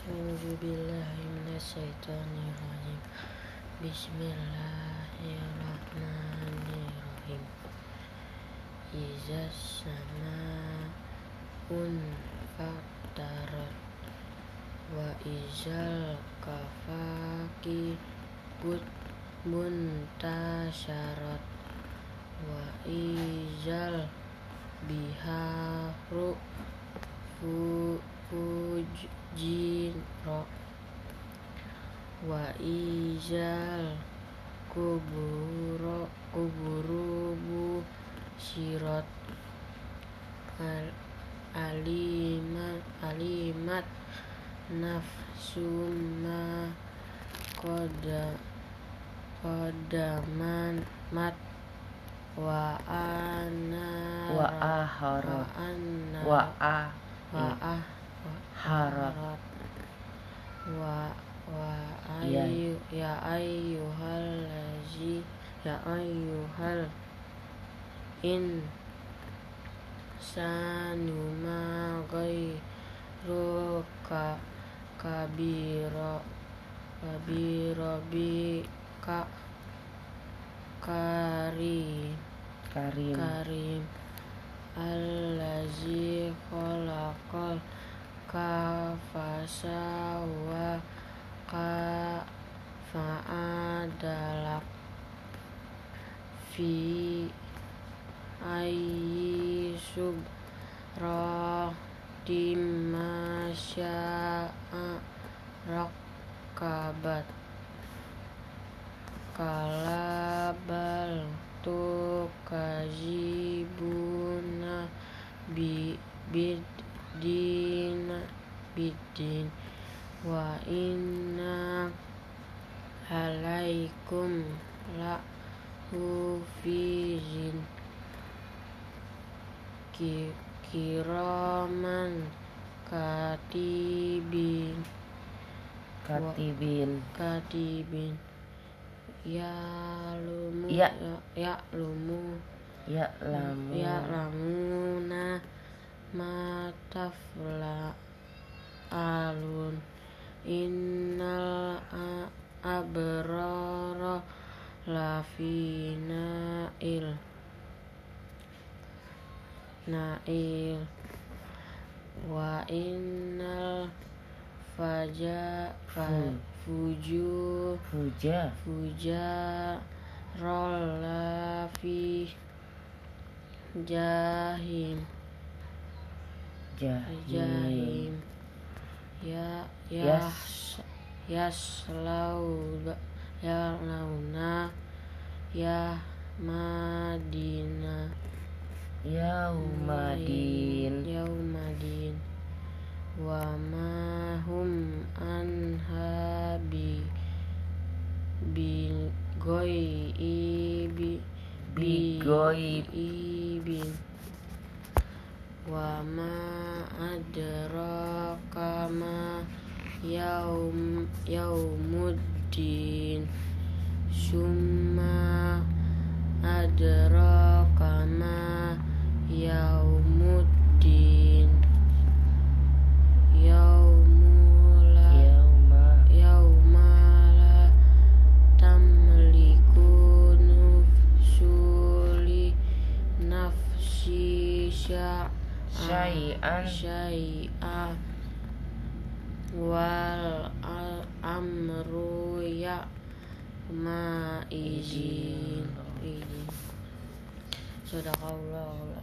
أعوذ بالله من الشيطان الرجيم بسم الله الرحمن الرحيم إذا السماء انفطرت وإذا الكواكب انتشرت وإذا البحار fujiro wa izal kuburo kuburubu sirat al alimat alimat nafsuma koda kodaman mat wa ana wa aharat wa ah wa ah harat wa wa Iya. ayu ya ayyuhal lazi ya ayyuhal in sanuma ghairu ka kabira kabira bi ka karim karim. karim. Allazi khalaqal kafasa wa ka fa'adalak fi ayyi subratim masya'a rakabat. Kalabal tu kajibuna bi bidin bidin wa inna alaikum la hufizin ki kiraman katibin. Katibin. Katibin. Ya lumu Ya. ya, ya lumu. Ya lamu. Ya lamuna matafla alun. Innal abrara lafi nail nail. Wa innal faja fa, fuju huja fuja lafi jahim. Jahim. Jahim ya Yas. yas yaslau ya launa ya madina yaumadin yaumadin wa ma hum anha bi bi goi ibi Bigoib. ibin wa ma adraka ma yaum yaumuddin. Summa adraka ma yaumuddin. Yaumula yauma yauma la tamliku nafsuli nafsi sya- Syai'an. syai'a wal al- amru ya ma izin izin Sadaqallahul